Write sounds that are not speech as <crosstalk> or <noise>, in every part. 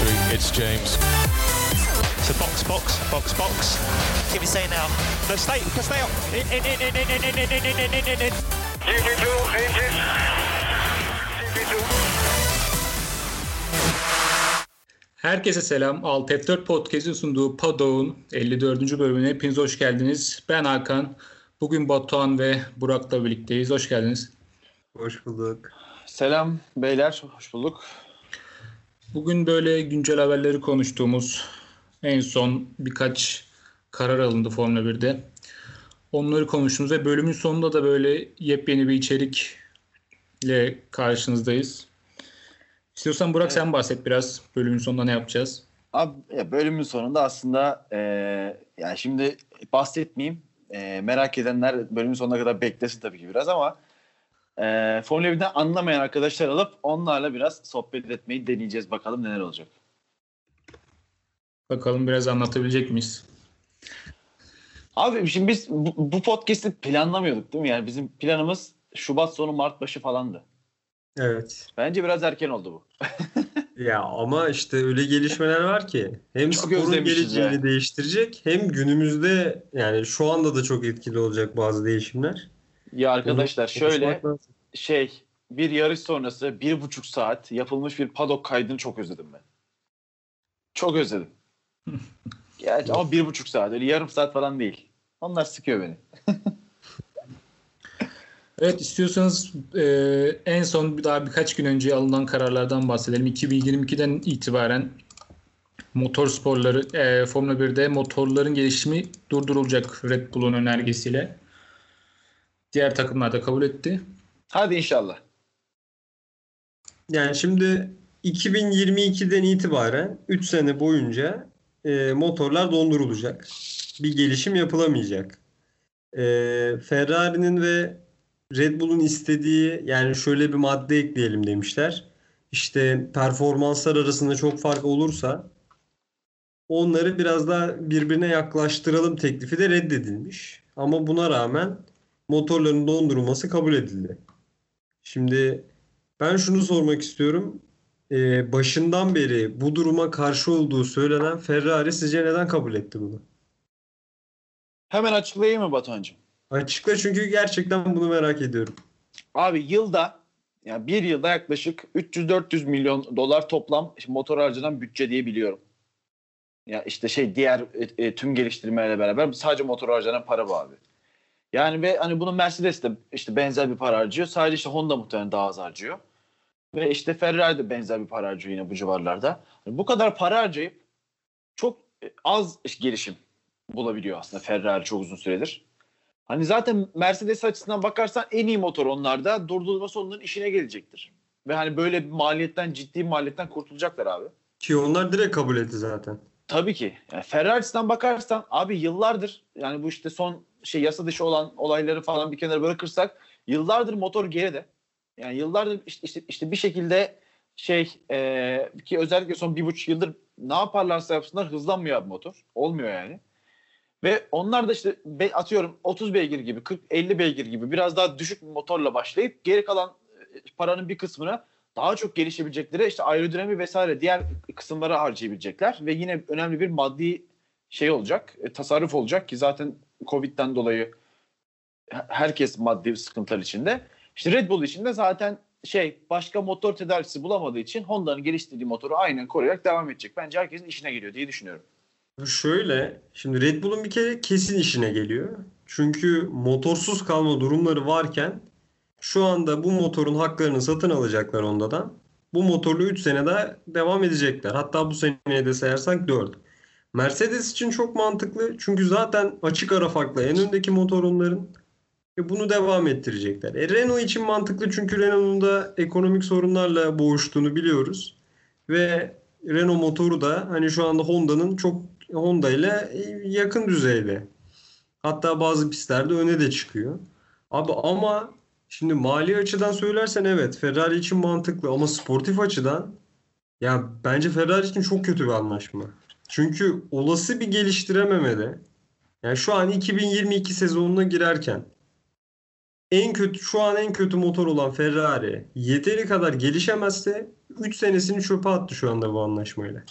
victory. It's James. So box, box, box, box. Give me say now. No, stay, stay up. In, in, in, in, in, in, in, in, in, in, in, in. GP2, engine. GP2. Herkese selam. Alt F4 Podcast'in sunduğu Paddock'un 54. bölümüne hepiniz hoş geldiniz. Ben Hakan. Bugün Batuhan ve Burak'la birlikteyiz. Hoş geldiniz. Hoş bulduk. Selam beyler, hoş bulduk. Bugün böyle güncel haberleri konuştuğumuz en son birkaç karar alındı Formula 1'de. Onları konuştuğumuz ve bölümün sonunda da böyle yepyeni bir içerikle karşınızdayız. İstiyorsan Burak sen bahset biraz. Bölümün sonunda ne yapacağız? Abi ya bölümün sonunda aslında eee yani şimdi bahsetmeyeyim. Eee, merak edenler bölümün sonuna kadar beklesin tabii ki biraz ama eee Formula 1'den anlamayan arkadaşlar alıp onlarla biraz sohbet etmeyi deneyeceğiz. Bakalım neler olacak. Bakalım biraz anlatabilecek miyiz? Abi şimdi biz bu, bu podcast'i planlamıyorduk değil mi? Yani bizim planımız Şubat sonu Mart başı falandı. Evet. Bence biraz erken oldu bu. <laughs> Ya ama işte öyle gelişmeler var ki hem Çok sporun geleceğini ya. değiştirecek hem günümüzde yani şu anda da çok etkili olacak bazı değişimler. Ya arkadaşlar şöyle şey bir yarış sonrası bir buçuk saat yapılmış bir paddock kaydını çok özledim ben. Çok özledim. <laughs> Yani ama bir buçuk saat öyle yarım saat falan değil. Onlar sıkıyor beni. <laughs> Evet istiyorsanız e, en son bir daha birkaç gün önce alınan kararlardan bahsedelim. 2022'den itibaren motor sporları e, Formula 1'de motorların gelişimi durdurulacak Red Bull'un önergesiyle. Diğer takımlar da kabul etti. Hadi inşallah. Yani şimdi 2022'den itibaren 3 sene boyunca e, motorlar dondurulacak. Bir gelişim yapılamayacak. E, Ferrari'nin ve Red Bull'un istediği yani şöyle bir madde ekleyelim demişler. İşte performanslar arasında çok fark olursa onları biraz daha birbirine yaklaştıralım teklifi de reddedilmiş. Ama buna rağmen motorların dondurulması kabul edildi. Şimdi ben şunu sormak istiyorum. Ee, başından beri bu duruma karşı olduğu söylenen Ferrari sizce neden kabul etti bunu? Hemen açıklayayım mı Batuhan'cığım? Açıkla çünkü gerçekten bunu merak ediyorum. Abi yılda yani bir yılda yaklaşık 300-400 milyon dolar toplam motor harcanan bütçe diye biliyorum. Ya işte şey diğer e, e, tüm geliştirmelerle beraber sadece motor harcanan para bu abi. Yani ve hani bunu Mercedes de işte benzer bir para harcıyor. Sadece işte Honda muhtemelen daha az harcıyor. Ve işte Ferrari de benzer bir para harcıyor yine bu civarlarda. Hani bu kadar para harcayıp çok e, az gelişim bulabiliyor aslında Ferrari çok uzun süredir. Hani zaten Mercedes açısından bakarsan en iyi motor onlarda. Durdurulması onların işine gelecektir. Ve hani böyle bir maliyetten ciddi maliyetten kurtulacaklar abi. Ki onlar direkt kabul etti zaten. Tabii ki. Yani Ferrari açısından bakarsan abi yıllardır yani bu işte son şey yasa dışı olan olayları falan bir kenara bırakırsak yıllardır motor geride. Yani yıllardır işte, işte, işte bir şekilde şey e, ki özellikle son bir buçuk yıldır ne yaparlarsa yapsınlar hızlanmıyor abi motor. Olmuyor yani. Ve onlar da işte atıyorum 30 beygir gibi 40-50 beygir gibi biraz daha düşük bir motorla başlayıp geri kalan paranın bir kısmını daha çok gelişebilecekleri işte aerodinami vesaire diğer kısımlara harcayabilecekler ve yine önemli bir maddi şey olacak, e, tasarruf olacak ki zaten Covid'den dolayı he- herkes maddi sıkıntılar içinde. İşte Red Bull için de zaten şey başka motor tedarikçisi bulamadığı için Honda'nın geliştirdiği motoru aynen koruyarak devam edecek. Bence herkesin işine geliyor diye düşünüyorum. Şöyle, şimdi Red Bull'un bir kere kesin işine geliyor. Çünkü motorsuz kalma durumları varken şu anda bu motorun haklarını satın alacaklar Honda'dan. Bu motorlu 3 sene daha devam edecekler. Hatta bu seneye de sayarsak 4. Mercedes için çok mantıklı. Çünkü zaten açık ara farklı en öndeki motor onların. Ve bunu devam ettirecekler. E, Renault için mantıklı çünkü Renault'un da ekonomik sorunlarla boğuştuğunu biliyoruz. Ve Renault motoru da hani şu anda Honda'nın çok Honda ile yakın düzeyde. Hatta bazı pistlerde öne de çıkıyor. Abi ama şimdi mali açıdan söylersen evet Ferrari için mantıklı ama sportif açıdan ya bence Ferrari için çok kötü bir anlaşma. Çünkü olası bir geliştirememede yani şu an 2022 sezonuna girerken en kötü şu an en kötü motor olan Ferrari yeteri kadar gelişemezse 3 senesini çöpe attı şu anda bu anlaşmayla.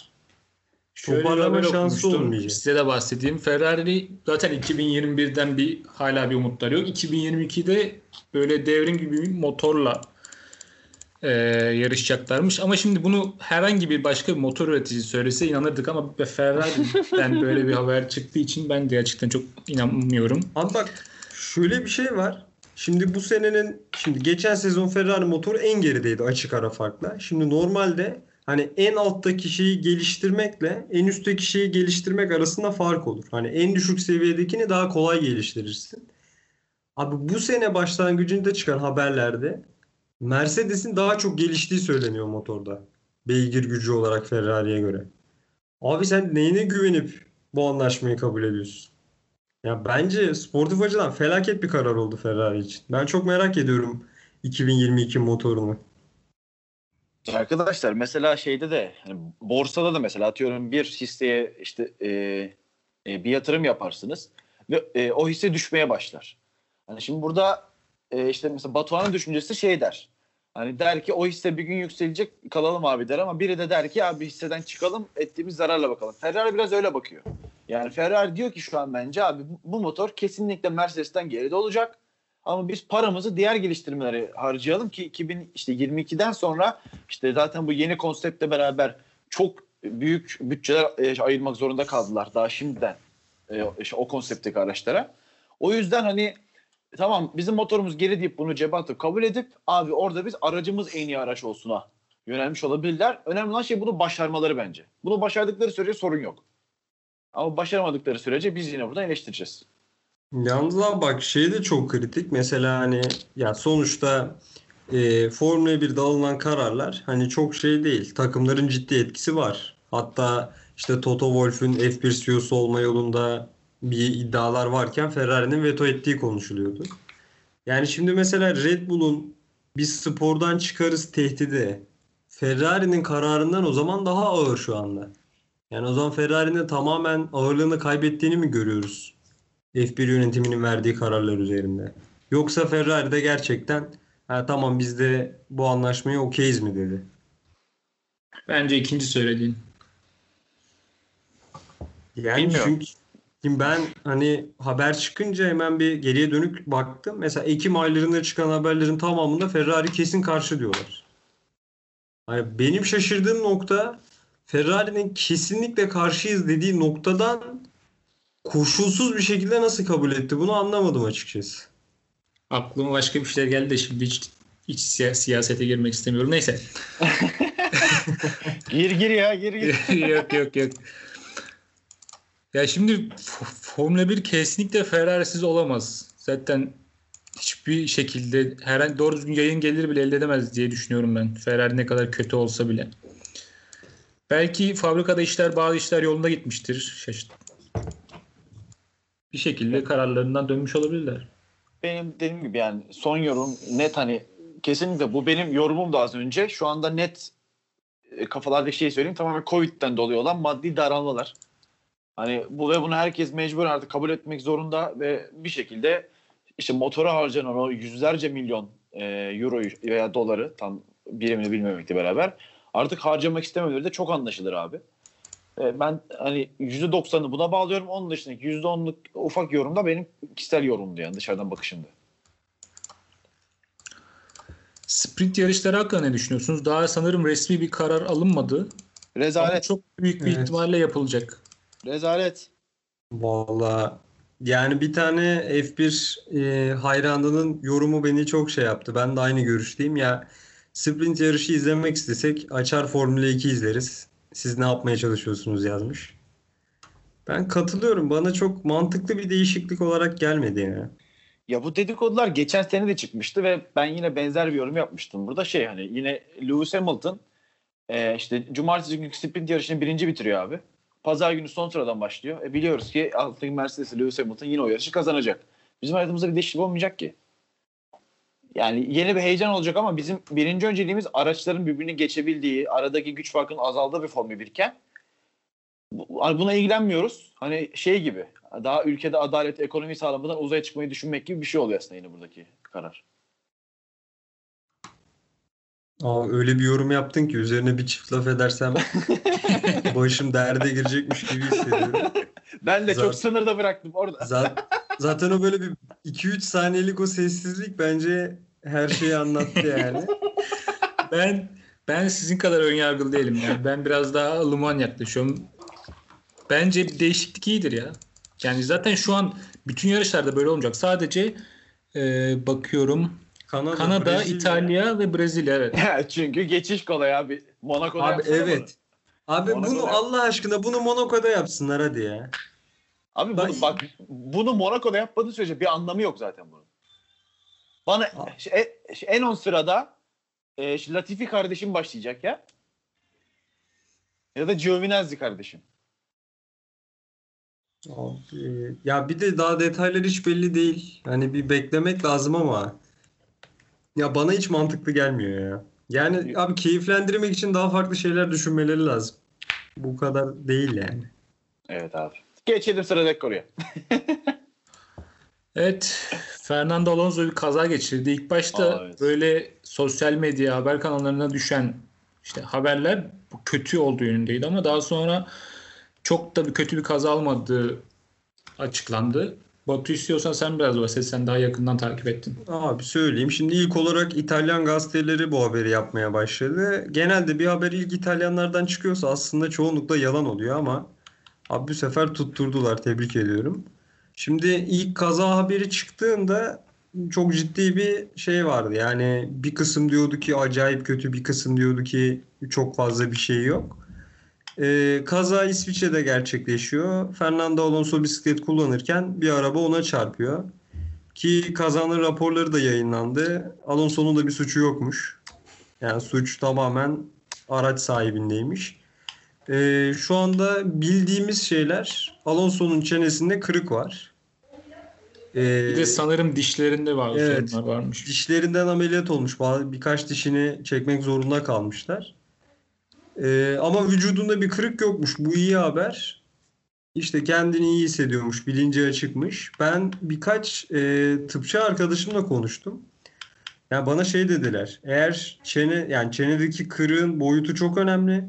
Şöyle Toparlama şansı olmayacak. Size de bahsedeyim. Ferrari zaten 2021'den bir hala bir umutları yok. 2022'de böyle devrim gibi bir motorla e, yarışacaklarmış. Ama şimdi bunu herhangi bir başka bir motor üreticisi söylese inanırdık ama Ferrari'den <laughs> böyle bir haber çıktığı için ben de gerçekten çok inanmıyorum. Abi bak şöyle bir şey var. Şimdi bu senenin şimdi geçen sezon Ferrari motoru en gerideydi açık ara farkla. Şimdi normalde hani en alttaki şeyi geliştirmekle en üstteki şeyi geliştirmek arasında fark olur. Hani en düşük seviyedekini daha kolay geliştirirsin. Abi bu sene başlangıcında çıkan haberlerde Mercedes'in daha çok geliştiği söyleniyor motorda. Beygir gücü olarak Ferrari'ye göre. Abi sen neyine güvenip bu anlaşmayı kabul ediyorsun? Ya bence sportif açıdan felaket bir karar oldu Ferrari için. Ben çok merak ediyorum 2022 motorunu. Arkadaşlar mesela şeyde de hani borsada da mesela atıyorum bir hisseye işte e, e, bir yatırım yaparsınız ve e, o hisse düşmeye başlar. Hani şimdi burada e, işte mesela Batuhan'ın düşüncesi şey der. Hani der ki o hisse bir gün yükselecek kalalım abi der ama biri de der ki abi hisseden çıkalım ettiğimiz zararla bakalım. Ferrari biraz öyle bakıyor. Yani Ferrari diyor ki şu an bence abi bu, motor kesinlikle Mercedes'ten geride olacak. Ama biz paramızı diğer geliştirmelere harcayalım ki 2000 işte 22'den sonra işte zaten bu yeni konseptle beraber çok büyük bütçeler e, ayırmak zorunda kaldılar daha şimdiden e, o konseptteki araçlara. O yüzden hani tamam bizim motorumuz geri deyip bunu cebe atıp kabul edip abi orada biz aracımız en iyi araç olsuna yönelmiş olabilirler. Önemli olan şey bunu başarmaları bence. Bunu başardıkları sürece sorun yok. Ama başaramadıkları sürece biz yine buradan eleştireceğiz. Yalnız abi bak şey de çok kritik. Mesela hani ya sonuçta e, Formula 1'de alınan kararlar hani çok şey değil. Takımların ciddi etkisi var. Hatta işte Toto Wolff'ün F1 CEO'su olma yolunda bir iddialar varken Ferrari'nin veto ettiği konuşuluyordu. Yani şimdi mesela Red Bull'un biz spordan çıkarız tehdidi Ferrari'nin kararından o zaman daha ağır şu anda. Yani o zaman Ferrari'nin tamamen ağırlığını kaybettiğini mi görüyoruz? F1 yönetiminin verdiği kararlar üzerinde. Yoksa Ferrari de gerçekten ha, tamam biz de bu anlaşmaya okeyiz mi dedi. Bence ikinci söylediğin. Yani Bilmiyorum. çünkü şimdi ben hani haber çıkınca hemen bir geriye dönük baktım. Mesela Ekim aylarında çıkan haberlerin tamamında Ferrari kesin karşı diyorlar. Hani benim şaşırdığım nokta Ferrari'nin kesinlikle karşıyız dediği noktadan koşulsuz bir şekilde nasıl kabul etti bunu anlamadım açıkçası. Aklıma başka bir şeyler geldi de şimdi hiç, hiç siya- siyasete girmek istemiyorum. Neyse. <laughs> Gir gir ya gir gir. <laughs> yok yok yok. Ya şimdi Formula 1 kesinlikle Ferrari'siz olamaz. Zaten hiçbir şekilde herhangi doğru düzgün yayın geliri bile elde edemez diye düşünüyorum ben. Ferrari ne kadar kötü olsa bile. Belki fabrikada işler bazı işler yolunda gitmiştir. Şaşırt. Bir şekilde kararlarından dönmüş olabilirler. benim dediğim gibi yani son yorum net hani kesinlikle bu benim yorumum da az önce. Şu anda net e, kafalardaki şeyi söyleyeyim tamamen Covid'den dolayı olan maddi daralmalar. Hani bu ve bunu herkes mecbur artık kabul etmek zorunda ve bir şekilde işte motora harcanan o yüzlerce milyon e, euroyu veya doları tam birimini bilmemekle beraber artık harcamak istememeleri de çok anlaşılır abi. E, ben hani %90'ını buna bağlıyorum. Onun dışındaki %10'luk ufak yorum da benim kişisel yorumdu yani dışarıdan bakışımdı. Sprint yarışları hakkında ne düşünüyorsunuz? Daha sanırım resmi bir karar alınmadı. Ama Rezalet. çok büyük bir Evet. ihtimalle yapılacak. Rezalet. Valla yani bir tane F1 e, hayranının yorumu beni çok şey yaptı. Ben de aynı görüşteyim ya. Sprint yarışı izlemek istesek açar Formula 2 izleriz. Siz ne yapmaya çalışıyorsunuz yazmış. Ben katılıyorum. Bana çok mantıklı bir değişiklik olarak gelmedi yani. Ya bu dedikodular geçen sene de çıkmıştı ve ben yine benzer bir yorum yapmıştım. Burada şey hani yine Lewis Hamilton e, işte cumartesi günü sprint yarışını birinci bitiriyor abi. Pazar günü son sıradan başlıyor. E biliyoruz ki alttaki Mercedes Lewis Hamilton yine o yarışı kazanacak. Bizim hayatımızda bir değişiklik olmayacak ki. Yani yeni bir heyecan olacak ama bizim birinci önceliğimiz araçların birbirini geçebildiği, aradaki güç farkının azaldığı bir Formula 1 iken hani buna ilgilenmiyoruz. Hani şey gibi daha ülkede adalet, ekonomi sağlamadan uzaya çıkmayı düşünmek gibi bir şey oluyor aslında yine buradaki karar. Aa, öyle bir yorum yaptın ki üzerine bir çift laf edersem <laughs> başım derde girecekmiş gibi hissediyorum. <laughs> Ben de Zaten- çok sınırda bıraktım orada. Zaten, zaten o böyle bir 2-3 saniyelik o sessizlik bence her şeyi anlattı yani. Ben ben sizin kadar önyargılı değilim yani. Ben biraz daha ılıman yaklaşıyorum. Bence bir değişiklik iyidir ya. Yani zaten şu an bütün yarışlarda böyle olmayacak. Sadece e, bakıyorum Kanada, Kanada, Brezilya. İtalya ve Brezilya evet. <laughs> Çünkü geçiş kolay abi. Monaco'da Abi evet. Abi Monaco'da bunu yap- Allah aşkına bunu Monaco'da yapsınlar hadi ya. bunu. Abi Ben- bunu, bak bunu Monaco'da yapmadığı sürece bir anlamı yok zaten bunun. Bana Aa. şey, şey, en on sırada e, şu Latifi kardeşim başlayacak ya. Ya da Giovinazzi kardeşim. Abi, ya bir de daha detaylar hiç belli değil. Hani bir beklemek lazım ama ya bana hiç mantıklı gelmiyor ya. Yani abi keyiflendirmek için daha farklı şeyler düşünmeleri lazım. Bu kadar değil yani. Evet abi. Geçelim sıradaki konuya. <laughs> Evet, Fernando Alonso bir kaza geçirdi. İlk başta Aa, evet. böyle sosyal medya haber kanallarına düşen işte haberler bu kötü olduğu yönündeydi ama daha sonra çok da bir kötü bir kaza olmadığı açıklandı. Batu istiyorsan sen biraz bahset. Sen daha yakından takip ettin. Abi söyleyeyim. Şimdi ilk olarak İtalyan gazeteleri bu haberi yapmaya başladı. Genelde bir haber ilk İtalyanlardan çıkıyorsa aslında çoğunlukla yalan oluyor ama abi bu sefer tutturdular. Tebrik ediyorum. Şimdi ilk kaza haberi çıktığında çok ciddi bir şey vardı. Yani bir kısım diyordu ki acayip kötü, bir kısım diyordu ki çok fazla bir şey yok. Ee, kaza İsviçre'de gerçekleşiyor. Fernando Alonso bisiklet kullanırken bir araba ona çarpıyor. Ki kazanın raporları da yayınlandı. Alonso'nun da bir suçu yokmuş. Yani suç tamamen araç sahibindeymiş. Ee, şu anda bildiğimiz şeyler Alonso'nun çenesinde kırık var. Ee, Bir de sanırım dişlerinde var Evet. sorunlar varmış. dişlerinden ameliyat olmuş. Birkaç dişini çekmek zorunda kalmışlar. Ee, ama vücudunda bir kırık yokmuş. Bu iyi haber. İşte kendini iyi hissediyormuş. Bilinci açıkmış. Ben birkaç e, tıpçı arkadaşımla konuştum. Yani bana şey dediler. Eğer çene yani çenedeki kırığın boyutu çok önemli.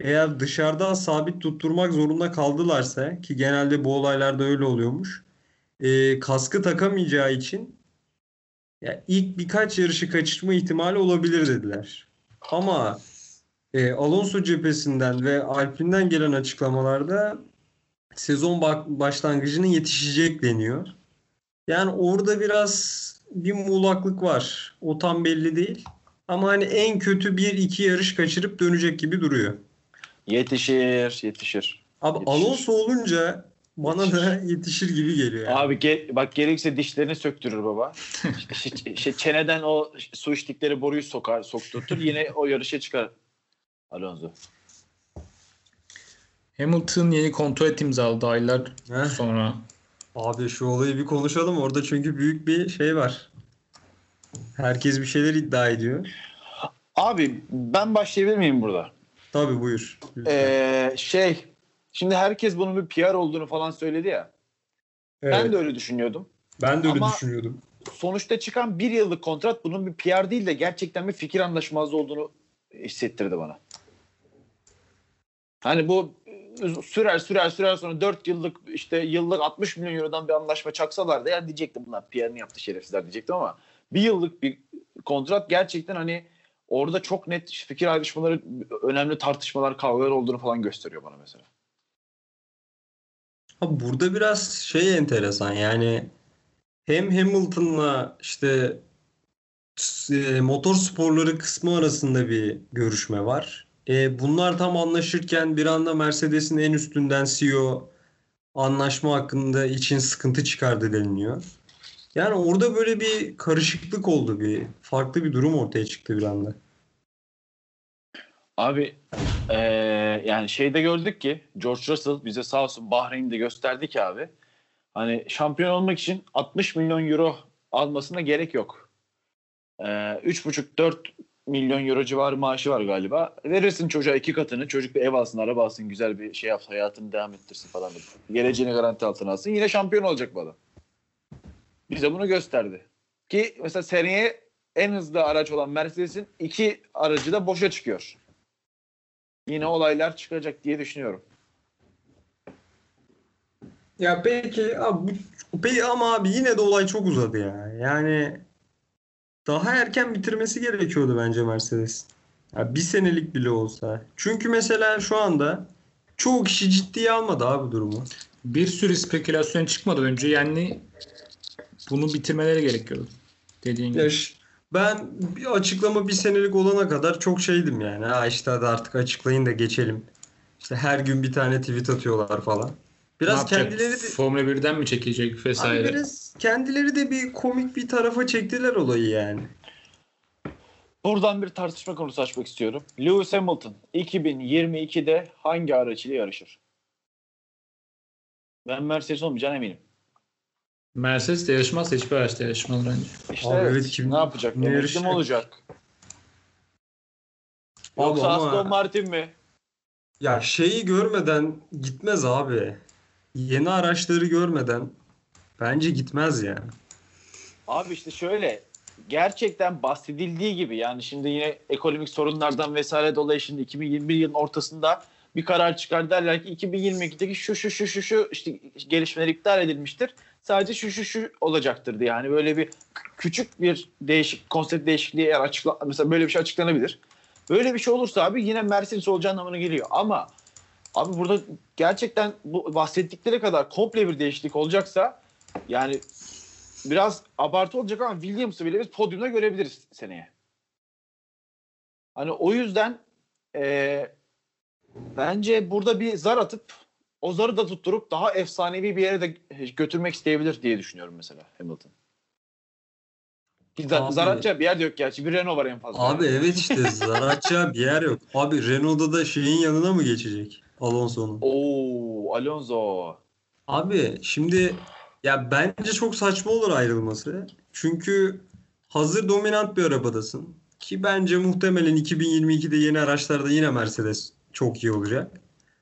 Eğer dışarıdan sabit tutturmak zorunda kaldılarsa ki genelde bu olaylarda öyle oluyormuş. e, kaskı takamayacağı için ya ilk birkaç yarışı kaçırma ihtimali olabilir dediler. Ama e, Alonso cephesinden ve Alpine'den gelen açıklamalarda sezon başlangıcının yetişecek deniyor. Yani orada biraz bir muğlaklık var. O tam belli değil. Ama hani en kötü bir iki yarış kaçırıp dönecek gibi duruyor. Yetişir, yetişir. Abi Yetişir. Alonso olunca bana da yetişir gibi geliyor. yani. Abi ge- bak gerekirse dişlerini söktürür baba. şey, şey, çeneden o su içtikleri boruyu sokar, sokturtur. Yine o yarışa çıkar Alonso. Hamilton yeni kontrat imzaladı aylar Heh. sonra. Abi şu olayı bir konuşalım. Orada çünkü büyük bir şey var. Herkes bir şeyler iddia ediyor. Abi ben başlayabilir miyim burada? Tabii buyur. Lütfen. Ee, şey, şimdi herkes bunun bir PR olduğunu falan söyledi ya. Ben Evet, de öyle düşünüyordum. ben de öyle ama- düşünüyordum. Sonuçta çıkan bir yıllık kontrat bunun bir PR değil de gerçekten bir fikir anlaşmazlığı olduğunu hissettirdi bana. Hani bu sürer sürer sürer sonra 4 yıllık işte yıllık 60 milyon eurodan bir anlaşma çaksalar da ya diyecektim bunlar PR'ını yaptı şerefsizler diyecektim ama bir yıllık bir kontrat gerçekten hani orada çok net fikir ayrışmaları, önemli tartışmalar, kavgalar olduğunu falan gösteriyor bana mesela. Abi burada biraz şey enteresan yani hem Hamilton'la işte e, motor sporları kısmı arasında bir görüşme var. E, bunlar tam anlaşırken bir anda Mercedes'in en üstünden CEO anlaşma hakkında için sıkıntı çıkardı deniliyor. Yani orada böyle bir karışıklık oldu bir farklı bir durum ortaya çıktı bir anda. Abi eee, yani şeyde gördük ki George Russell bize sağ olsun Bahreyn'de gösterdi ki abi hani şampiyon olmak için 60 milyon euro almasına gerek yok. Eee 3,5-4 milyon euro civarı maaşı var galiba. Verirsin çocuğa iki katını. Çocuk bir ev alsın, araba alsın, güzel bir şey yapsın, hayatını devam ettirsin falan. Geleceğini garanti altına alsın. Yine şampiyon olacak bu adam. Bize bunu gösterdi. Ki mesela seneye en hızlı araç olan Mercedes'in iki aracı da boşa çıkıyor. Yine olaylar çıkacak diye düşünüyorum. Ya peki abi peki ama abi yine de olay çok uzadı ya. Yani daha erken bitirmesi gerekiyordu bence Mercedes. Ya bir senelik bile olsa. Çünkü mesela şu anda çoğu kişi ciddiye almadı abi durumu. Bir sürü spekülasyon çıkmadan önce yani bunu bitirmeleri gerekiyordu. Dediğin gibi. Ya ben bir açıklama bir senelik olana kadar çok şeydim yani. Ha işte hadi artık açıklayın da geçelim. İşte her gün bir tane tweet atıyorlar falan. Biraz kendileri de Formula 1'den mi çekecek Abi vesaire? biraz kendileri de bir komik bir tarafa çektiler olayı yani. Buradan bir tartışma konusu açmak istiyorum. Lewis Hamilton 2022'de hangi araç ile yarışır? Ben Mercedes olmayacağına eminim. Mercedes de yarışmazsa hiçbir araçta yarışmaz bence. İşte Abi evet, kim- ne yapacak? ne Emekli mi yarışacak? olacak? Abi Yoksa Aston Martin mi? Ya şeyi görmeden gitmez abi. Yeni araçları görmeden bence gitmez yani. Abi işte şöyle gerçekten bahsedildiği gibi yani şimdi yine ekonomik sorunlardan vesaire dolayı şimdi 2021 yılının ortasında bir karar çıkar derler ki 2022'deki şu şu şu şu şu işte gelişmeler iptal edilmiştir. Sadece şu şu şu olacaktır. Yani böyle bir küçük bir değişik konsept değişikliği eğer açıkla mesela böyle bir şey açıklanabilir. Böyle bir şey olursa abi yine Mercedes olacağı anlamına geliyor. Ama abi burada gerçekten bu bahsettikleri kadar komple bir değişiklik olacaksa yani biraz abartı olacak ama Williams'ı bile biz podyumda görebiliriz seneye. Hani o yüzden eee, bence burada bir zar atıp o zarı da tutturup daha efsanevi bir yere de götürmek isteyebilir diye düşünüyorum mesela Hamilton. Zar, Abi- zar atacağı bir yer yok gerçi. Bir Renault var en fazla. Abi evet işte Zaratça bir yer yok. Abi Renault'da da şeyin yanına mı geçecek? Alonso'nun. Oo, Alonso. Abi şimdi ya bence çok saçma olur ayrılması. Çünkü hazır dominant bir arabadasın. Ki bence muhtemelen 2022'de yeni araçlarda yine Mercedes çok iyi olacak.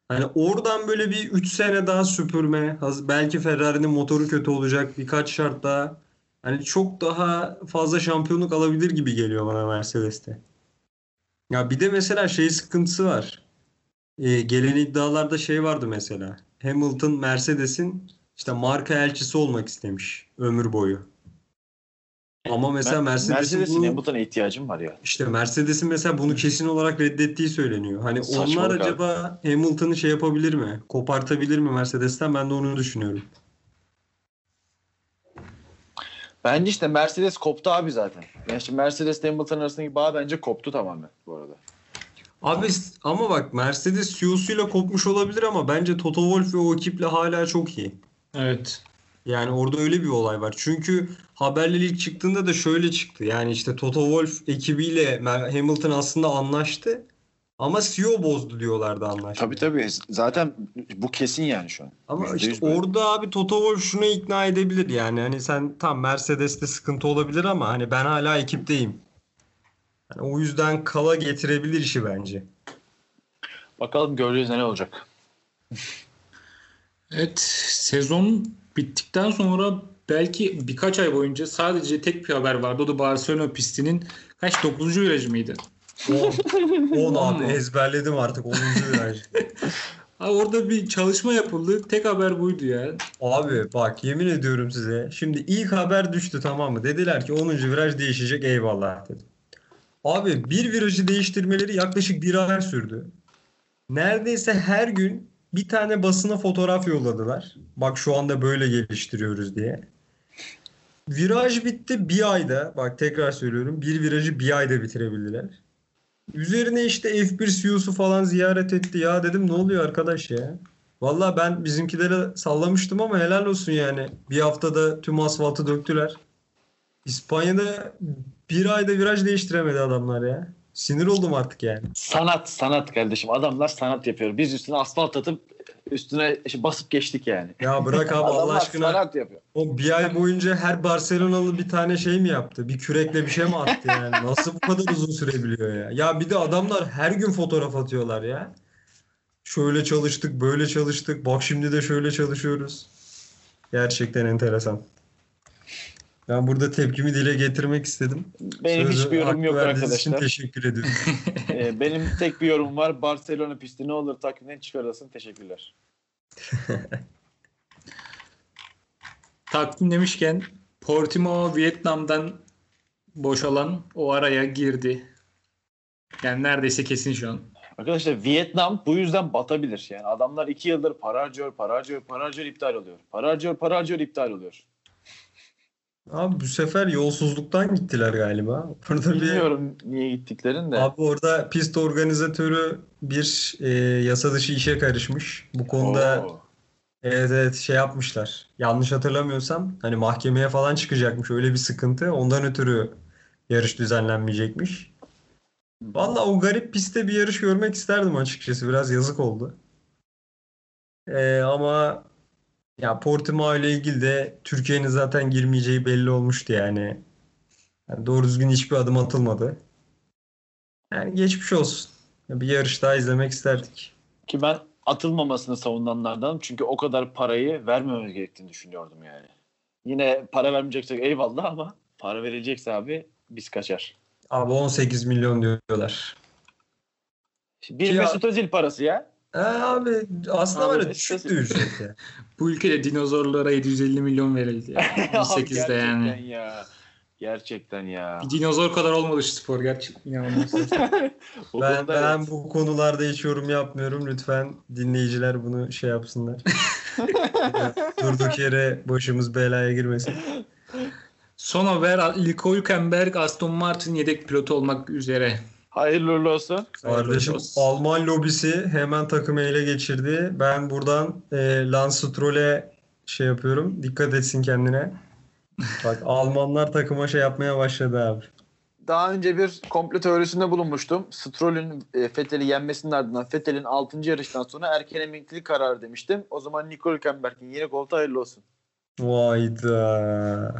Hani oradan böyle bir 3 sene daha süpürme. Belki Ferrari'nin motoru kötü olacak. Birkaç şart daha. Hani çok daha fazla şampiyonluk alabilir gibi geliyor bana Mercedes'te. Ya bir de mesela şey sıkıntısı var. Ee, gelen iddialarda şey vardı mesela. Hamilton Mercedes'in işte marka elçisi olmak istemiş ömür boyu. Ama mesela Mer- Mercedes'in Mercedes'in bunu Hamilton'a ihtiyacım var ya. işte Mercedes'in mesela bunu kesin olarak reddettiği söyleniyor. Hani Saçmalık onlar abi. acaba Hamilton'ı şey yapabilir mi? Kopartabilir mi Mercedes'ten? Ben de onu düşünüyorum. Bence işte Mercedes koptu abi zaten. Yani işte Mercedes Hamilton arasındaki bağ bence koptu tamamen bu arada. Abi ama bak Mercedes CEO'suyla kopmuş olabilir ama bence Toto Wolff ve o ekiple hala çok iyi. Evet. Yani orada öyle bir olay var. Çünkü haberler ilk çıktığında da şöyle çıktı. Yani işte Toto Wolff ekibiyle Hamilton aslında anlaştı. Ama CEO bozdu diyorlardı anlaşmayı. Tabii tabii. Zaten bu kesin yani şu an. Ama Yüzde işte yüz böyle. orada abi Toto Wolff şuna ikna edebilir yani. Hani sen tam Mercedes'te sıkıntı olabilir ama hani ben hala ekipteyim. Yani o yüzden kala getirebilir işi bence. Bakalım göreceğiz ne olacak. Evet, sezon bittikten sonra belki birkaç ay boyunca sadece tek bir haber vardı. O da Barcelona pistinin kaç 9. virajı mıydı? 10 On abi ezberledim artık 10. viraj. <laughs> Ha, orada bir çalışma yapıldı. Tek haber buydu ya. Abi bak yemin ediyorum size. Şimdi ilk haber düştü tamam mı? Dediler ki 10. viraj değişecek eyvallah dedim. Abi bir virajı değiştirmeleri yaklaşık bir ay sürdü. Neredeyse her gün bir tane basına fotoğraf yolladılar. Bak şu anda böyle geliştiriyoruz diye. Viraj bitti bir ayda. Bak tekrar söylüyorum. Bir virajı bir ayda bitirebildiler. Üzerine işte F1 CEO'su falan ziyaret etti. Ya dedim ne oluyor arkadaş ya? Valla ben bizimkilere sallamıştım ama helal olsun yani. Bir haftada tüm asfaltı döktüler. İspanya'da bir ayda viraj değiştiremedi adamlar ya. Sinir oldum artık yani. Sanat sanat kardeşim. Adamlar sanat yapıyor. Biz üstüne asfalt atıp üstüne işte basıp geçtik yani. Ya bırak abi Allah aşkına. sanat yapıyor. O bir ay boyunca her Barcelonalı bir tane şey mi yaptı? Bir kürekle bir şey mi attı yani? <laughs> Nasıl bu kadar uzun sürebiliyor ya? Ya bir de adamlar her gün fotoğraf atıyorlar ya. Şöyle çalıştık, böyle çalıştık. Bak şimdi de şöyle çalışıyoruz. Gerçekten enteresan. Ben burada tepkimi dile getirmek istedim. Benim Sözü hiçbir yorum yok verdiğiniz için arkadaşlar. teşekkür ediyorum. <laughs> Ee, benim tek bir yorumum var. Barcelona pisti ne olur takvimden çıkarılsın. Teşekkürler. <laughs> Takvim demişken Portimao Vietnam'dan boşalan o araya girdi. Yani neredeyse kesin şu an. Arkadaşlar Vietnam bu yüzden batabilir. Yani adamlar iki yıldır para harcıyor, para harcıyor, para harcıyor, iptal oluyor. Para harcıyor, para harcıyor, iptal oluyor. Abi bu sefer yolsuzluktan gittiler galiba. Bir Bilmiyorum niye gittiklerini de. Abi orada pist organizatörü bir e, yasa dışı işe karışmış. Bu konuda Oo. evet evet şey yapmışlar. Yanlış hatırlamıyorsam hani mahkemeye falan çıkacakmış. Öyle bir sıkıntı. Ondan ötürü yarış düzenlenmeyecekmiş. Valla o garip pistte bir yarış görmek isterdim açıkçası. Biraz yazık oldu. E, ama ya Portimao ile ilgili de Türkiye'nin zaten girmeyeceği belli olmuştu yani. Yani doğru düzgün hiçbir adım atılmadı. Yani geçmiş olsun. Bir yarış daha izlemek isterdik. Ki ben atılmamasını savunanlardan çünkü o kadar parayı vermememiz gerektiğini düşünüyordum yani. Yine para vermeyeceksek eyvallah ama para verilecekse abi biz kaçar. Abi 18 milyon diyorlar. Bir Mesut Özil parası ya. E abi aslında var ya istersen- düşüktü ücret ya. <laughs> Bu ülkede dinozorlara 750 milyon verildi. 18'de <laughs> gerçekten yani. ya. Gerçekten ya. Bir dinozor kadar olmadı şu spor gerçekten inanılmaz. <laughs> Ben, ben evet. bu konularda hiç yorum yapmıyorum. Lütfen dinleyiciler bunu şey yapsınlar. Durduk yere başımız belaya girmesin. Son haber Nico Hülkenberg Aston Martin yedek pilotu olmak üzere. Hayırlı uğurlu olsun. Kardeşim olsun. Alman lobisi hemen takımı ele geçirdi. Ben buradan e, Lance Stroll'e şey yapıyorum. Dikkat etsin kendine. Bak <laughs> Almanlar takıma şey yapmaya başladı abi. Daha önce bir komplo teorisinde bulunmuştum. Stroll'ün e, Vettel'i yenmesinin ardından Vettel'in 6. yarıştan sonra erken emeklilik kararı demiştim. O zaman Nico Hülkenberg'in yeni koltuğu hayırlı olsun. Vayda.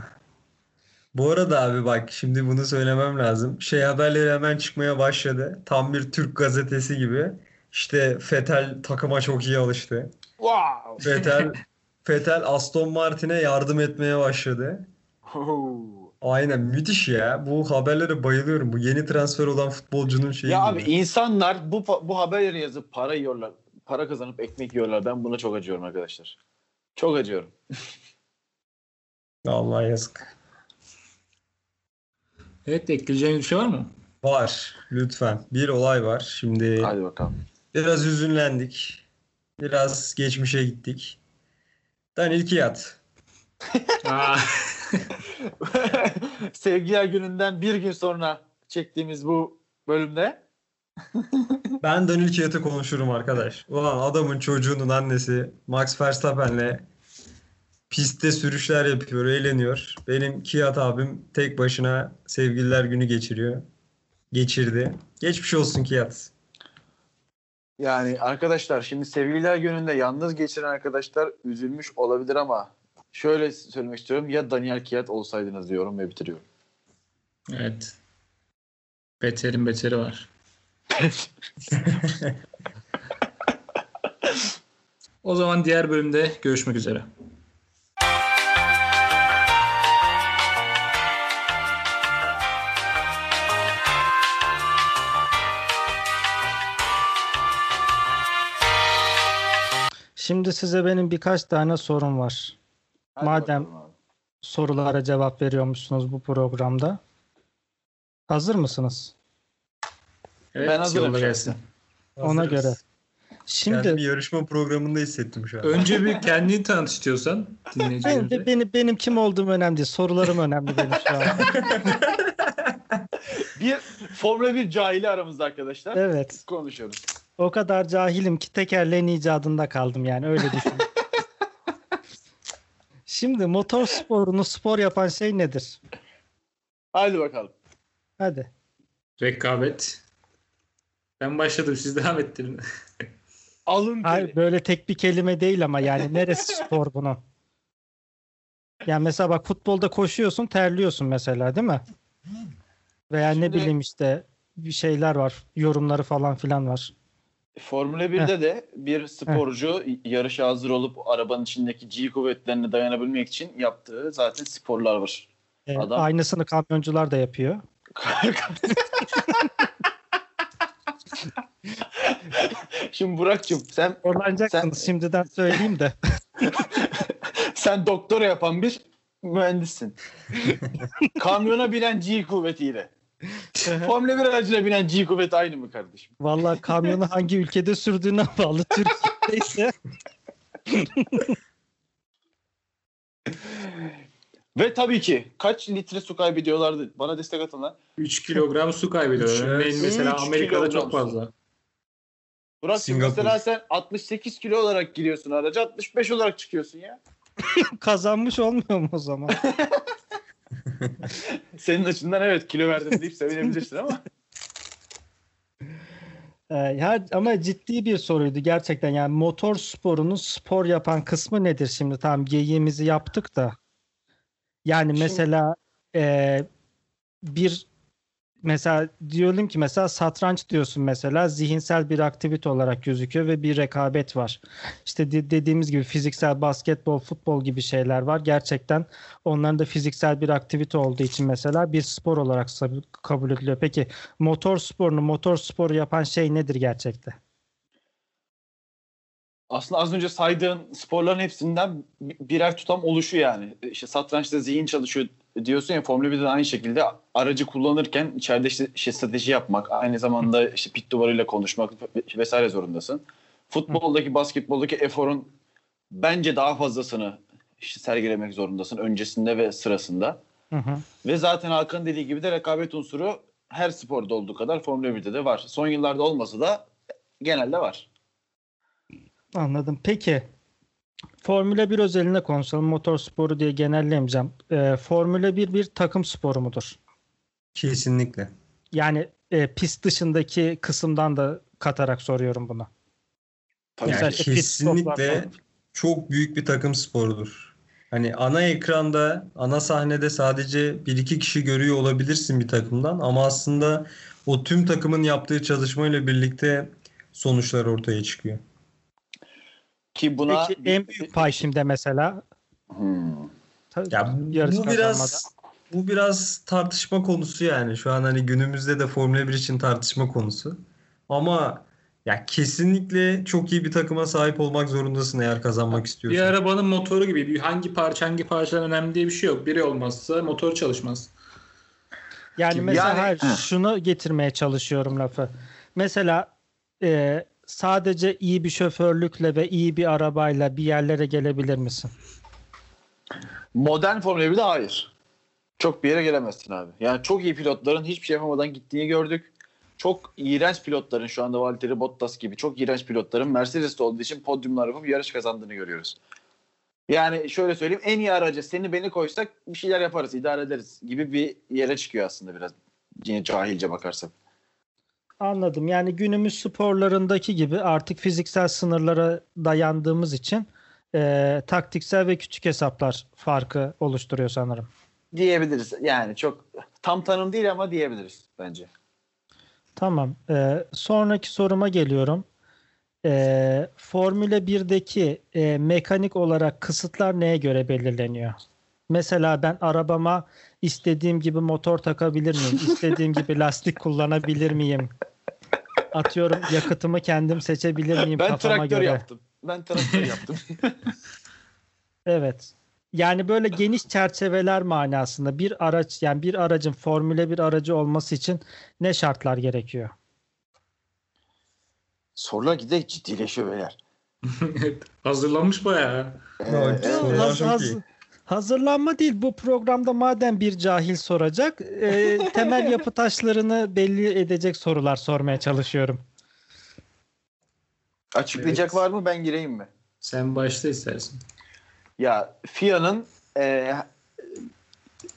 Bu arada abi bak şimdi bunu söylemem lazım. Şey haberleri hemen çıkmaya başladı. Tam bir Türk gazetesi gibi. İşte Vettel takıma çok iyi alıştı. Wow. Vettel Vettel <laughs> Aston Martin'e yardım etmeye başladı. Aynen müthiş ya. Bu haberlere bayılıyorum. Bu yeni transfer olan futbolcunun şeyi ya gibi. abi insanlar bu bu haberleri yazıp para yiyorlar. Para kazanıp ekmek yiyorlar. Ben buna çok acıyorum arkadaşlar. Çok acıyorum. <laughs> Vallahi yazık. Evet ekleyeceğiniz bir şey var mı? Var. Lütfen. Bir olay var. Şimdi Hadi bakalım. biraz üzünlendik. Biraz geçmişe gittik. Daniel Kiat. Aa, <laughs> Sevgiler gününden bir gün sonra çektiğimiz bu bölümde Ben Daniel Kiat'ı konuşurum arkadaş. Ulan adamın çocuğunun annesi Max Verstappen'le pistte sürüşler yapıyor, eğleniyor. Benim Kiat abim tek başına sevgililer günü geçiriyor. Geçirdi. Geçmiş olsun Kiat. Yani arkadaşlar şimdi sevgililer gününde yalnız geçiren arkadaşlar üzülmüş olabilir ama şöyle söylemek istiyorum ya Daniel Kiat olsaydınız diyorum ve bitiriyorum. evet. Beterin beteri var. <laughs> O zaman diğer bölümde görüşmek üzere. Şimdi size benim birkaç tane sorum var. Hadi Madem-. Sorulara cevap veriyormuşsunuz bu programda. Hazır mısınız? Evet, Ben hazırım gelsin. Ona Hazırız. göre. Kendimi Şimdi yarışma programında hissettim şu an. Önce bir kendini tanıt istiyorsan ben, dinleyicilerimize. benim, benim kim olduğum önemli değil. Sorularım önemli benim şu an. <laughs> Bir Formula 1 cahili aramızda arkadaşlar. Evet. Konuşuyoruz. O kadar cahilim ki tekerleğin icadında kaldım yani öyle düşün. <laughs> Şimdi motor sporunu spor yapan şey nedir? Hadi bakalım. Hadi. Rekabet. Ben başladım siz devam ettirin. <laughs> Alın Hayır teri. böyle tek bir kelime değil ama yani neresi spor bunun? Yani mesela bak futbolda koşuyorsun terliyorsun mesela değil mi? Veya ne Şimdi- bileyim işte bir şeyler var. Yorumları falan filan var. Formula 1'de de bir sporcu yarışa hazır olup arabanın içindeki G kuvvetlerine dayanabilmek için yaptığı zaten sporlar var. E, Adam- Aynısını kamyoncular da yapıyor. <laughs> Şimdi Burak'cığım sen Zorlanacaksınız şimdiden söyleyeyim de. <laughs> sen doktora yapan bir mühendissin. <laughs> Kamyona binen G kuvvetiyle. Formula 1 aracına binen G kuvveti aynı mı kardeşim? Vallahi kamyonu <laughs> hangi ülkede sürdüğüne bağlı. Türkiye'deyse <laughs> Ve tabii ki kaç litre su kaybediyorlardı? Bana destek atın lan. 3 kilogram su kaybediyor. Üç, mesela Amerika'da çok fazla. Burak'cığım Singapur. mesela sen 68 kilo olarak giriyorsun araca 65 olarak çıkıyorsun ya. <laughs> kazanmış olmuyor mu o zaman? Senin açından evet kilo verdim deyip sevinebilirsin ama. Ee, ya, ama ciddi bir soruydu gerçekten. Yani motor sporunun spor yapan kısmı nedir şimdi? Tamam geyiğimizi yaptık da. Yani Şimdi- mesela e, bir mesela diyorum ki mesela satranç diyorsun mesela zihinsel bir aktivite olarak gözüküyor ve bir rekabet var. İşte de- dediğimiz gibi fiziksel basketbol, futbol gibi şeyler var. Gerçekten onların da fiziksel bir aktivite olduğu için mesela bir spor olarak kabul ediliyor. Peki motor sporunu, motor sporu yapan şey nedir gerçekte? Aslında az önce saydığın sporların hepsinden bi- birer tutam oluşu yani. İşte satrançta zihin çalışıyor diyorsun ya Formula 1'de de aynı şekilde aracı kullanırken içeride işte, işte strateji yapmak, aynı zamanda işte pit duvarıyla konuşmak vesaire zorundasın. Futboldaki, basketboldaki eforun bence daha fazlasını işte sergilemek zorundasın öncesinde ve sırasında. Hı hı. Ve zaten Hakan dediği gibi de rekabet unsuru her sporda olduğu kadar Formula 1'de de var. Son yıllarda olmasa da genelde var. Anladım. Peki Formula 1 özelinde konuşalım. Motor sporu diye genellemeyeceğim. Ee, Formula 1 bir takım sporu mudur? Kesinlikle. Yani e, pist dışındaki kısımdan da katarak soruyorum bunu. Tabii Yani işte kesinlikle çok büyük bir takım sporudur. Hani ana ekranda, ana sahnede sadece bir iki kişi görüyor olabilirsin bir takımdan ama aslında o tüm takımın yaptığı çalışmayla birlikte sonuçlar ortaya çıkıyor. Ki buna Peki en büyük pay şimdi mesela Hmm. ta- Ya bu biraz bu biraz tartışma konusu yani. Şu an hani günümüzde de Formula 1 için tartışma konusu. Ama ya kesinlikle çok iyi bir takıma sahip olmak zorundasın eğer kazanmak Bir istiyorsan. arabanın motoru gibi bir hangi parça hangi parçadan önemli diye bir şey yok. Biri olmazsa motor çalışmaz. Yani Kim- mesela Yani- şunu getirmeye çalışıyorum lafı. Mesela e, sadece iyi bir şoförlükle ve iyi bir arabayla bir yerlere gelebilir misin? Modern Formula 1'de hayır. Çok bir yere gelemezsin abi. Yani çok iyi pilotların hiçbir şey yapamadan gittiğini gördük. Çok iğrenç pilotların şu anda Valtteri Bottas gibi çok iğrenç pilotların Mercedes'te olduğu için podyumlar yapıp yarış kazandığını görüyoruz. Yani şöyle söyleyeyim en iyi araca seni beni koysak bir şeyler yaparız, idare ederiz gibi bir yere çıkıyor aslında biraz. Yine cahilce bakarsak. Anladım. Yani günümüz sporlarındaki gibi artık fiziksel sınırlara dayandığımız için e, taktiksel ve küçük hesaplar farkı oluşturuyor sanırım. Diyebiliriz. Yani çok tam tanım değil ama diyebiliriz bence. Tamam. E, sonraki soruma geliyorum. E, Formula 1'deki e, mekanik olarak kısıtlar neye göre belirleniyor? Mesela ben arabama istediğim gibi motor takabilir miyim? İstediğim gibi lastik kullanabilir miyim? Atıyorum yakıtımı kendim seçebilir miyim Ben kafama traktör göre? yaptım. Ben traktör yaptım. <laughs> Evet. Yani böyle geniş çerçeveler manasında bir araç yani bir aracın Formula 1 aracı olması için ne şartlar gerekiyor? Sorular giderek ciddileşiyor beyler. <laughs> Hazırlanmış bayağı. Ee, Evet. evet. Haz- haz-. Hazırlanma değil bu programda madem bir cahil soracak e, <laughs> temel yapı taşlarını belli edecek sorular sormaya çalışıyorum. Açıklayacak Evet. var mı ben gireyim mi? Sen başla istersen. Ya FIA'nın e,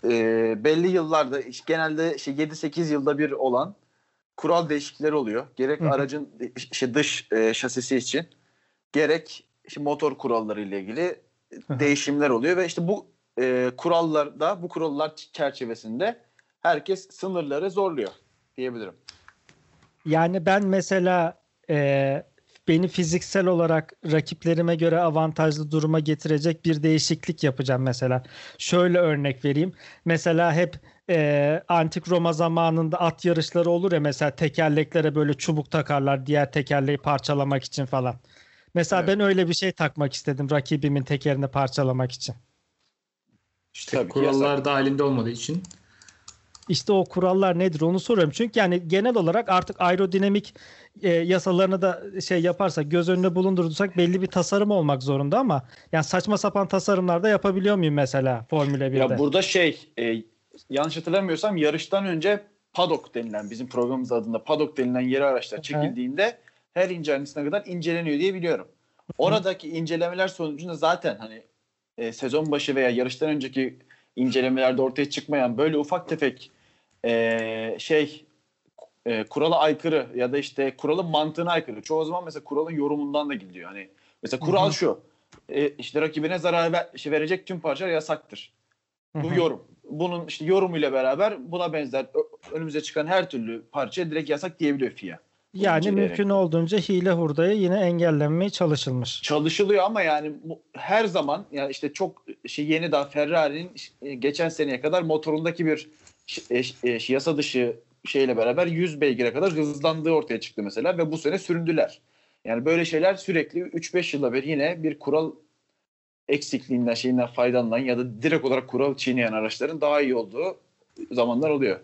e, belli yıllarda genelde işte 7-8 yılda bir olan kural değişiklikleri oluyor. Gerek Hı aracın işte dış e, şasisi için gerek işte motor kuralları ile ilgili. Değişimler oluyor ve işte bu e, kurallarda bu kurallar çerçevesinde herkes sınırları zorluyor diyebilirim. Yani ben mesela e, beni fiziksel olarak rakiplerime göre avantajlı duruma getirecek bir değişiklik yapacağım mesela. Şöyle örnek vereyim. Mesela hep e, antik Roma zamanında at yarışları olur ya mesela tekerleklere böyle çubuk takarlar diğer tekerleği parçalamak için falan. Mesela Evet. ben öyle bir şey takmak istedim rakibimin tekerini parçalamak için. İşte tabii Kurallar yasak. dahilinde olmadığı için. İşte o kurallar nedir onu soruyorum. Çünkü yani genel olarak artık aerodinamik e, yasalarını da şey yaparsak göz önüne bulundurursak belli bir tasarım olmak zorunda ama yani saçma sapan tasarımlar da yapabiliyor muyum mesela Formula 1'de? Ya burada şey e, yanlış hatırlamıyorsam yarıştan önce paddock denilen bizim programımız adında paddock denilen yeri araçlar çekildiğinde her ince ayrıntısına kadar inceleniyor diye biliyorum. Oradaki incelemeler sonucunda zaten hani e, sezon başı veya yarıştan önceki incelemelerde ortaya çıkmayan böyle ufak tefek e, şey e, kurala aykırı ya da işte kuralın mantığına aykırı. Çoğu zaman mesela kuralın yorumundan da gidiyor. Hani mesela kural şu. E, işte rakibine zarar ver, şey verecek tüm parçalar yasaktır. Bu yorum. Bunun işte yorumuyla beraber buna benzer önümüze çıkan her türlü parça direkt yasak diyebiliyor FIA. Yani inceleyerek. mümkün olduğunca hile hurdaya yine engellenmeye çalışılmış. Çalışılıyor ama yani her zaman yani işte çok şey yeni daha Ferrari'nin e, geçen seneye kadar motorundaki bir e, e, yasa dışı şeyle beraber 100 beygire kadar hızlandığı ortaya çıktı mesela ve bu sene süründüler. Yani böyle şeyler sürekli 3-5 yılda bir yine bir kural eksikliğinden şeyinden faydalanan ya da direkt olarak kural çiğneyen araçların daha iyi olduğu zamanlar oluyor.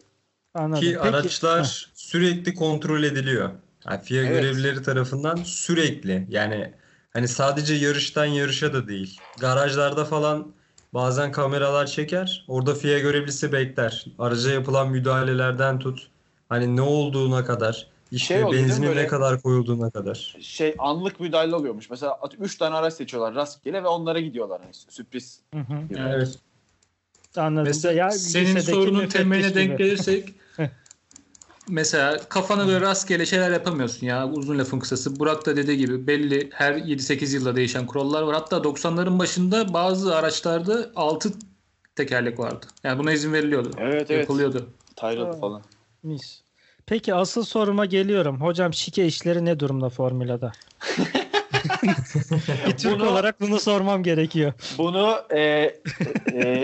Anladım. Ki Peki- araçlar sürekli kontrol ediliyor. Yani FIA Evet. görevlileri tarafından sürekli. Yani hani sadece yarıştan yarışa da değil. Garajlarda falan bazen kameralar çeker. Orada FIA görevlisi bekler. Araca yapılan müdahalelerden tut. Hani ne olduğuna kadar. işte Şey benzinin böyle? ne kadar koyulduğuna kadar. Şey anlık müdahale oluyormuş. Mesela 3 tane araç seçiyorlar rastgele ve onlara gidiyorlar. Yani sürpriz. Hı hı. Evet. Anladım. Mesela Ya senin sorunun temeline denk gelirsek <laughs> mesela kafana göre rastgele şeyler yapamıyorsun ya uzun lafın kısası. Burak da dediği gibi belli her 7-8 yılda değişen kurallar var. Hatta 90'ların başında bazı araçlarda 6 tekerlek vardı. Yani buna izin veriliyordu. Evet evet. Yapılıyordu. Tyrrell falan. Mis. Peki asıl soruma geliyorum. Hocam şike işleri ne durumda Formula'da? <laughs> bir Türk Bunu- olarak bunu sormam gerekiyor. Bunu e, e,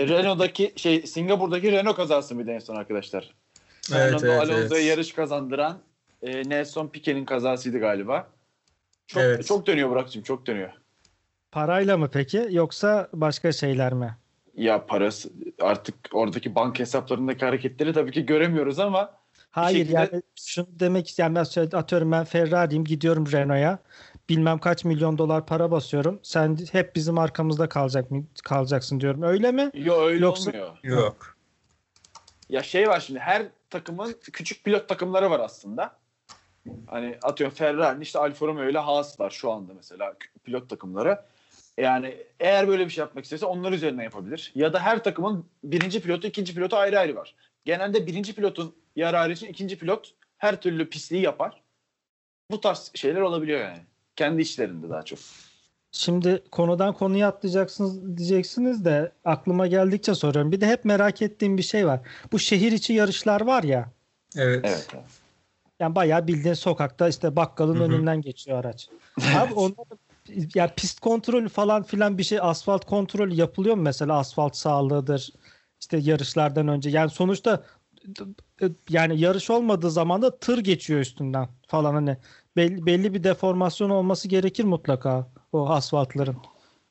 Renault'daki şey Singapur'daki Renault kazası mıydı en son arkadaşlar? Evet, Fernando evet, Alonso'ya evet. yarış kazandıran e, Nelson Piquet'in kazasıydı galiba. Çok, Evet. çok dönüyor Burak'cığım çok dönüyor. Parayla mı peki yoksa başka şeyler mi? Ya parası artık oradaki banka hesaplarındaki hareketleri tabii ki göremiyoruz ama Hayır şekilde- yani şunu demek isteyen ben atıyorum ben Ferrari'yim gidiyorum Renault'a bilmem kaç milyon dolar para basıyorum. Sen hep bizim arkamızda kalacak mı kalacaksın diyorum. Öyle mi? yo öyle Yoksa- olmuyor. Yok. Ya şey var şimdi her takımın küçük pilot takımları var aslında. Hani atıyorum Ferrari'nin işte Alfa Romeo ile Haas var şu anda mesela pilot takımları. Yani eğer böyle bir şey yapmak isterse onlar üzerinden yapabilir. Ya da her takımın birinci pilotu, ikinci pilotu ayrı ayrı var. Genelde birinci pilotun yararı için ikinci pilot her türlü pisliği yapar. Bu tarz şeyler olabiliyor yani. Kendi işlerinde daha çok. Şimdi konudan konuya atlayacaksınız diyeceksiniz de aklıma geldikçe soruyorum. Bir de hep merak ettiğim bir şey var. Bu şehir içi yarışlar var ya. Evet. Evet. Yani bayağı bildiğin sokakta işte bakkalın Hı hı. önünden geçiyor araç. Abi onda ya pist kontrolü falan filan bir şey asfalt kontrolü yapılıyor mu mesela asfalt sağlığıdır işte yarışlardan önce yani sonuçta yani yarış olmadığı zaman da tır geçiyor üstünden falan hani belli, belli bir deformasyon olması gerekir mutlaka o asfaltların.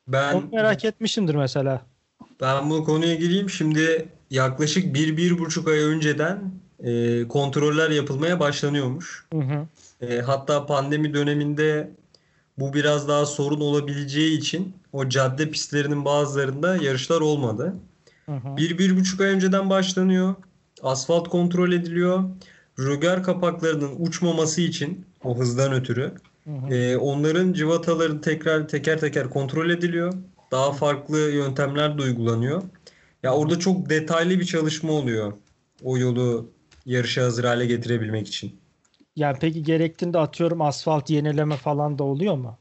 Ben Onu merak etmişimdir mesela. Ben bu konuya gireyim. Şimdi yaklaşık bir, bir buçuk ay önceden e, kontroller yapılmaya başlanıyormuş. Hı hı. E, hatta pandemi döneminde bu biraz daha sorun olabileceği için o cadde pistlerinin bazılarında yarışlar olmadı. Hı hı. Bir, bir buçuk ay önceden başlanıyor. Asfalt kontrol ediliyor. Rögar kapaklarının uçmaması için o hızdan ötürü Hı hı. ee, onların cıvataları tekrar teker teker kontrol ediliyor. Daha farklı yöntemler de uygulanıyor. Ya orada çok detaylı bir çalışma oluyor. O yolu yarışa hazır hale getirebilmek için. Yani peki gerektiğinde atıyorum asfalt yenileme falan da oluyor mu?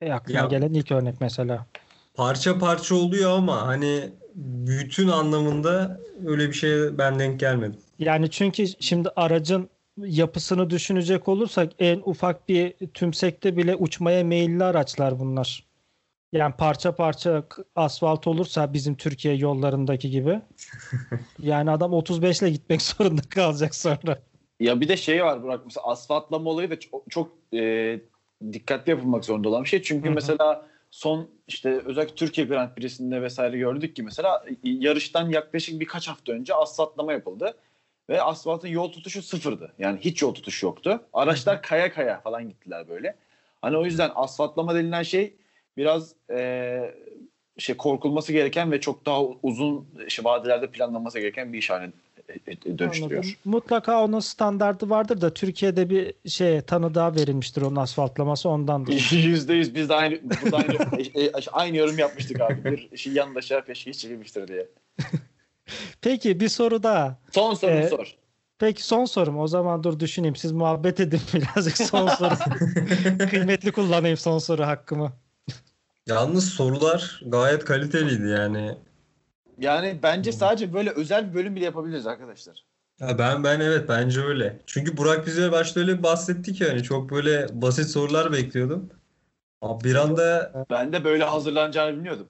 E aklıma Ya- gelen ilk örnek mesela. Parça parça oluyor ama hani bütün anlamında öyle bir şeye ben denk gelmedim. Yani çünkü şimdi aracın yapısını düşünecek olursak en ufak bir tümsekte bile uçmaya meyilli araçlar bunlar. Yani parça parça asfalt olursa bizim Türkiye yollarındaki gibi. <laughs> Yani adam 35 ile gitmek zorunda kalacak sonra. Ya bir de şey var Burak mesela asfaltlama olayı da çok, çok e, dikkatli yapılmak zorunda olan bir şey. Çünkü Hı hı. mesela son işte özellikle Türkiye Grand Prix'sinde vesaire gördük ki mesela yarıştan yaklaşık birkaç hafta önce asfaltlama yapıldı. Ve asfaltın yol tutuşu sıfırdı. Yani hiç yol tutuşu yoktu. Araçlar kaya kaya falan gittiler böyle. Hani o yüzden asfaltlama denilen şey biraz e, şey korkulması gereken ve çok daha uzun şey, vadelerde planlanması gereken bir iş haline dönüştürüyor. Anladım. Mutlaka onun standardı vardır da Türkiye'de bir şey tanı daha verilmiştir onun asfaltlaması ondandır. <laughs> Yüzde yüz biz de aynı, burada aynı, e, e, aynı yorum yapmıştık abi. Bir şey yandaşa peşkeş çekilmiştir diye. <laughs> Peki bir soru daha. Son sorunu Ee, sor. Peki son sorum. O zaman dur düşüneyim. Siz muhabbet edin <laughs> birazcık son soru. Kıymetli kullanayım son soru hakkımı. Yalnız sorular gayet kaliteliydi yani. Yani bence sadece böyle özel bir bölüm bile yapabiliriz arkadaşlar. Ya ben ben evet bence öyle. Çünkü Burak bize başta öyle bahsetti ki hani çok böyle basit sorular bekliyordum. Abi bir anda Ben de böyle hazırlanacağını bilmiyordum.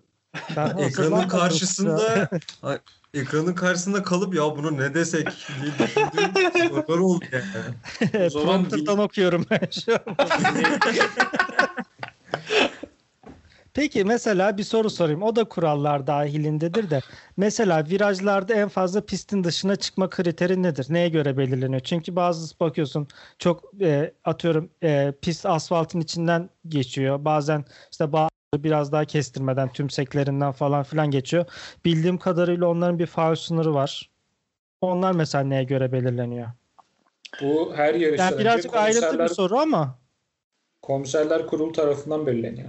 Ben <laughs> ekranın karşısında <laughs> Ay, ekranın karşısında kalıp ya bunu ne desek diye düşündüğüm sorular oldu yani. <laughs> O zaman Prompter'dan okuyorum ben şu an. Peki mesela bir soru sorayım. O da kurallar dahilindedir de. Mesela virajlarda en fazla pistin dışına çıkma kriteri nedir? Neye göre belirleniyor? Çünkü bazı bakıyorsun çok e, atıyorum e, pist asfaltın içinden geçiyor. Bazen işte bazı biraz daha kestirmeden tümseklerinden falan filan geçiyor. Bildiğim kadarıyla onların bir faul sınırı var. Onlar mesela neye göre belirleniyor? Bu her yarıştan Yani birazcık ayrıntı bir soru ama komiserler kurulu tarafından belirleniyor.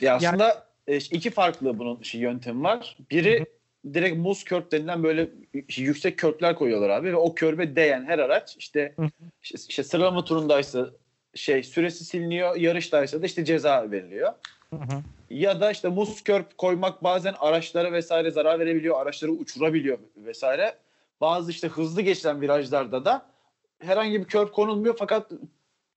Ya aslında e, iki farklı bunun şey, yöntemi var. Biri direkt muz körp denilen böyle yüksek körpler koyuyorlar abi ve o körbe değen her araç işte Hı hı. işte, işte sıralama turundaysa şey süresi siliniyor, yarıştaysa da işte ceza veriliyor. Hı hı. Ya da işte muz körp koymak bazen araçlara vesaire zarar verebiliyor, araçları uçurabiliyor vesaire. Bazı işte hızlı geçilen virajlarda da herhangi bir körp konulmuyor fakat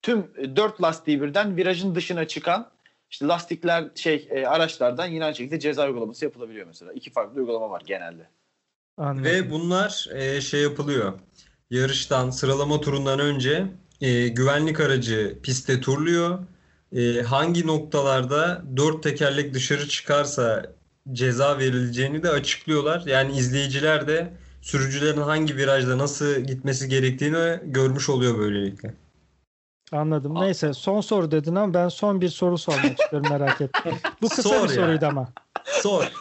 tüm e, dört lastiği birden virajın dışına çıkan işte lastikler şey e, araçlardan yine aynı şekilde ceza uygulaması yapılabiliyor mesela. İki farklı uygulama var genelde. Anladım. Ve bunlar e, şey yapılıyor. Yarıştan, sıralama turundan önce e, güvenlik aracı pistte turluyor. E, hangi noktalarda dört tekerlek dışarı çıkarsa ceza verileceğini de açıklıyorlar. Yani izleyiciler de sürücülerin hangi virajda nasıl gitmesi gerektiğini görmüş oluyor böylelikle. Anladım. Aa. Neyse son soru dedin ama ben son bir soru sormak <laughs> istiyorum merak ettim. Bu kısa Sor bir ya. soruydu ama. Sor.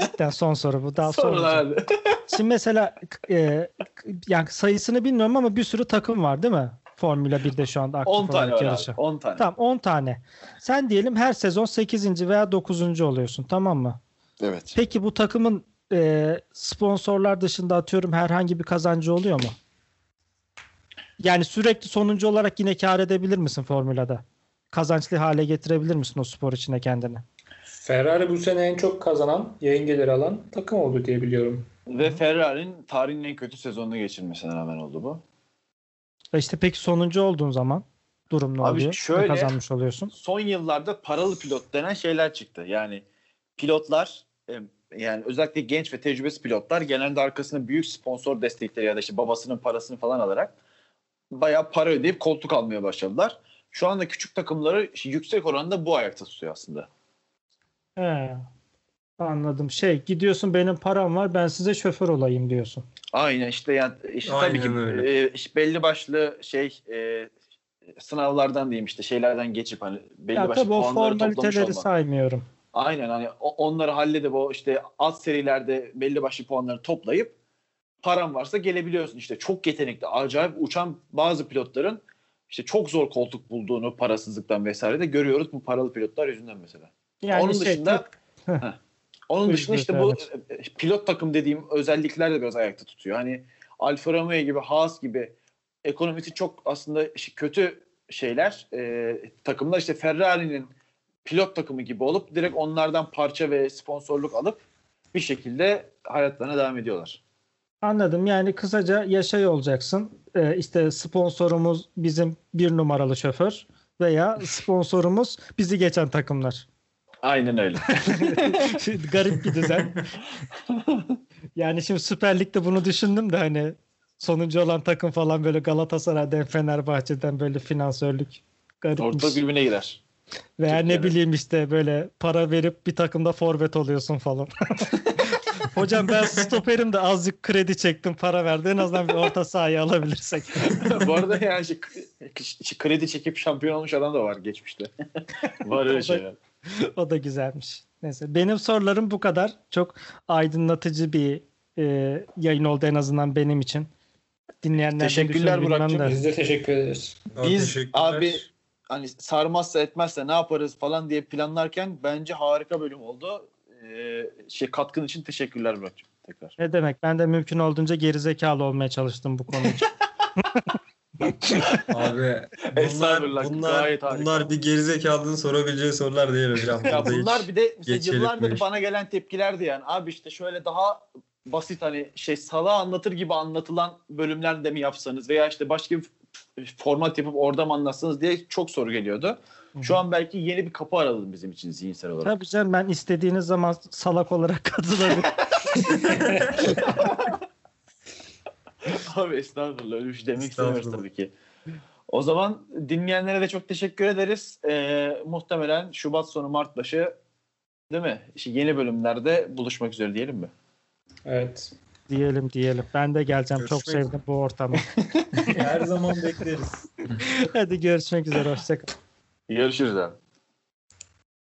Cidden son soru bu. Daha sormayacağım. Sorular. Şimdi mesela e, yani sayısını bilmiyorum ama bir sürü takım var değil mi? Formula 1'de şu anda aktif 10 tane olarak abi. 10 tane. Tamam 10 tane. Sen diyelim her sezon 8. veya 9. oluyorsun tamam mı? Evet. Peki bu takımın e, sponsorlar dışında atıyorum herhangi bir kazancı oluyor mu? Yani sürekli sonuncu olarak yine kar edebilir misin formülada? Kazançlı hale getirebilir misin o spor içine kendini? Ferrari bu sene en çok kazanan, yayın geliri alan takım oldu diye biliyorum. Ve Ferrari'nin tarihin en kötü sezonunu geçirmesine rağmen oldu bu. E İşte peki sonuncu olduğun zaman durum ne Abi oluyor? Ne şöyle- kazanmış oluyorsun? Son yıllarda paralı pilot denen şeyler çıktı. Yani pilotlar e, yani özellikle genç ve tecrübesiz pilotlar genelde arkasına büyük sponsor destekleri ya da işte babasının parasını falan alarak bayağı para ödeyip koltuk almaya başladılar. Şu anda küçük takımları yüksek oranda bu ayakta tutuyor aslında. He. Anladım. Şey gidiyorsun benim param var ben size şoför olayım diyorsun. Aynen işte yani işte tabii Aynen ki öyle. e, işte belli başlı şey e, sınavlardan diyeyim işte şeylerden geçip hani belli Ya başlı tabii o formaliteleri saymıyorum. Aynen hani onları halledip o işte alt serilerde belli başlı puanları toplayıp paran varsa gelebiliyorsun. İşte çok yetenekli, acayip uçan bazı pilotların işte çok zor koltuk bulduğunu parasızlıktan vesaire de görüyoruz bu paralı pilotlar yüzünden mesela. Yani Onun şey, dışında Heh. Onun dışında işte bu e, pilot takım dediğim özellikler de biraz ayakta tutuyor. Hani Alfa Romeo gibi, Haas gibi ekonomisi çok aslında kötü şeyler e, takımlar işte Ferrari'nin pilot takımı gibi olup direkt onlardan parça ve sponsorluk alıp bir şekilde hayatlarına devam ediyorlar. Anladım. Yani kısaca yaşay olacaksın. Ee, işte sponsorumuz bizim bir numaralı şoför veya sponsorumuz bizi geçen takımlar. Aynen öyle. <laughs> Garip bir düzen. Yani şimdi Süper Lig'de bunu düşündüm de hani sonuncu olan takım falan böyle Galatasaray'dan, Fenerbahçe'den böyle finansörlük garipmiş. Ortalık birbirine girer. Veya Çok ne yani. bileyim işte böyle para verip bir takımda forvet oluyorsun falan. <laughs> Hocam ben stoperim de azıcık kredi çektim para verdi. En azından bir orta sahayı alabilirsek. <laughs> Bu arada yani şey, şey, kredi çekip şampiyon olmuş adam da var geçmişte. <laughs> var öyle şeyler. o da güzelmiş. Neyse benim sorularım bu kadar. Çok aydınlatıcı bir e, yayın oldu en azından benim için. Dinleyenler Teşekkürler Burak'cığım. Biz de teşekkür ederiz. Biz Teşekkürler. abi hani sarmazsa etmezse ne yaparız falan diye planlarken bence harika bölüm oldu. Ee, şey katkın için teşekkürler Burak'cığım tekrar. Ne demek? Ben de mümkün olduğunca gerizekalı olmaya çalıştım bu konu için. <laughs> Abi bunlar, bunlar, gayet harika. bunlar bir gerizekalının sorabileceği sorular değil hocam. Ya Burada bunlar hiç- bir de mesela geçelim yıllardır bana gelen tepkilerdi yani. Abi işte şöyle daha basit hani şey sala anlatır gibi anlatılan bölümler de mi yapsanız veya işte başka bir f- format yapıp orada mı anlatsanız diye çok soru geliyordu. Şu an belki yeni bir kapı araladım bizim için zihinsel olarak. Tabii canım ben istediğiniz zaman salak olarak <laughs> katılabilirim. <laughs> Abi estağfurullah öyle bir şey demek istemiyoruz tabii ki. O zaman dinleyenlere de çok teşekkür ederiz. Ee, muhtemelen Şubat sonu Mart başı değil mi? İşte yeni bölümlerde buluşmak üzere diyelim mi? Evet. diyelim diyelim. Ben de geleceğim. Çok Görüşmek sevdim bu ortamı. <laughs> Her zaman bekleriz. Hadi görüşmek üzere. Hoşçakalın. Görüşürüz abi.